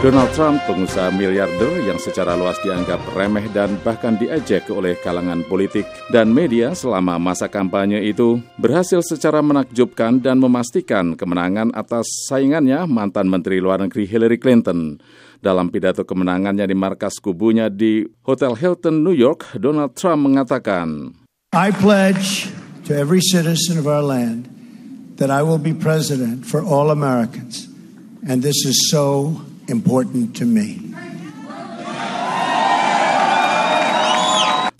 Donald Trump, pengusaha miliarder yang secara luas dianggap remeh dan bahkan diejek oleh kalangan politik dan media selama masa kampanye itu, berhasil secara menakjubkan dan memastikan kemenangan atas saingannya mantan Menteri Luar Negeri Hillary Clinton. Dalam pidato kemenangannya di markas kubunya di Hotel Hilton, New York, Donald Trump mengatakan, I pledge to every citizen of our land that I will be president for all Americans. And this is so important to me.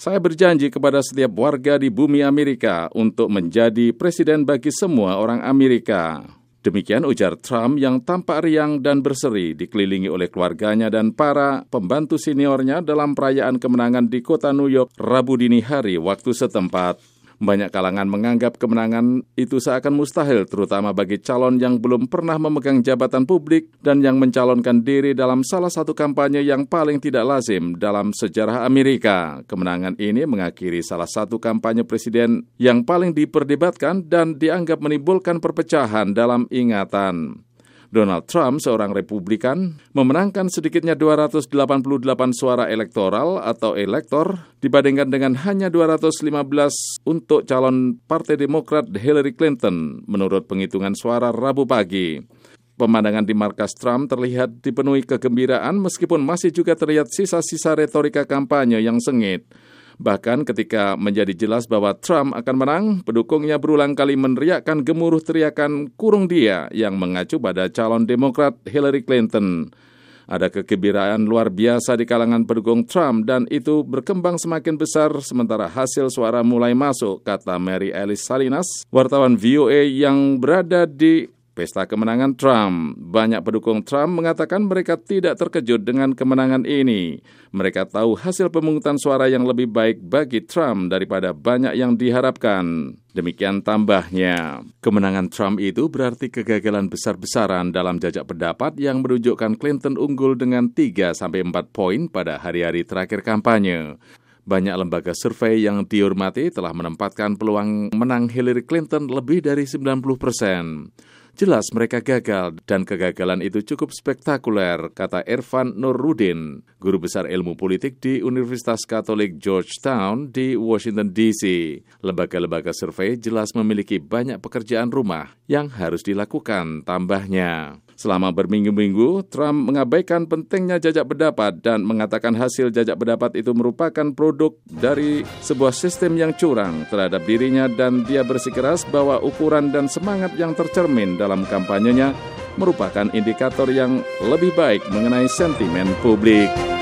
Saya berjanji kepada setiap warga di bumi Amerika untuk menjadi presiden bagi semua orang Amerika. Demikian ujar Trump yang tampak riang dan berseri dikelilingi oleh keluarganya dan para pembantu seniornya dalam perayaan kemenangan di kota New York Rabu dini hari waktu setempat. Banyak kalangan menganggap kemenangan itu seakan mustahil, terutama bagi calon yang belum pernah memegang jabatan publik dan yang mencalonkan diri dalam salah satu kampanye yang paling tidak lazim dalam sejarah Amerika. Kemenangan ini mengakhiri salah satu kampanye presiden yang paling diperdebatkan dan dianggap menimbulkan perpecahan dalam ingatan. Donald Trump, seorang Republikan, memenangkan sedikitnya 288 suara elektoral atau elektor dibandingkan dengan hanya 215 untuk calon Partai Demokrat Hillary Clinton menurut penghitungan suara Rabu pagi. Pemandangan di markas Trump terlihat dipenuhi kegembiraan meskipun masih juga terlihat sisa-sisa retorika kampanye yang sengit. Bahkan ketika menjadi jelas bahwa Trump akan menang, pendukungnya berulang kali meneriakkan gemuruh teriakan kurung dia yang mengacu pada calon Demokrat Hillary Clinton. Ada kegembiraan luar biasa di kalangan pendukung Trump dan itu berkembang semakin besar sementara hasil suara mulai masuk, kata Mary Alice Salinas, wartawan VOA yang berada di pesta kemenangan Trump. Banyak pendukung Trump mengatakan mereka tidak terkejut dengan kemenangan ini. Mereka tahu hasil pemungutan suara yang lebih baik bagi Trump daripada banyak yang diharapkan. Demikian tambahnya. Kemenangan Trump itu berarti kegagalan besar-besaran dalam jajak pendapat yang menunjukkan Clinton unggul dengan 3 sampai 4 poin pada hari-hari terakhir kampanye. Banyak lembaga survei yang dihormati telah menempatkan peluang menang Hillary Clinton lebih dari 90 persen. Jelas mereka gagal dan kegagalan itu cukup spektakuler, kata Irfan Nurudin, guru besar ilmu politik di Universitas Katolik Georgetown di Washington DC. Lembaga-lembaga survei jelas memiliki banyak pekerjaan rumah yang harus dilakukan tambahnya. Selama berminggu-minggu, Trump mengabaikan pentingnya jajak pendapat dan mengatakan hasil jajak pendapat itu merupakan produk dari sebuah sistem yang curang terhadap dirinya dan dia bersikeras bahwa ukuran dan semangat yang tercermin dalam kampanyenya merupakan indikator yang lebih baik mengenai sentimen publik.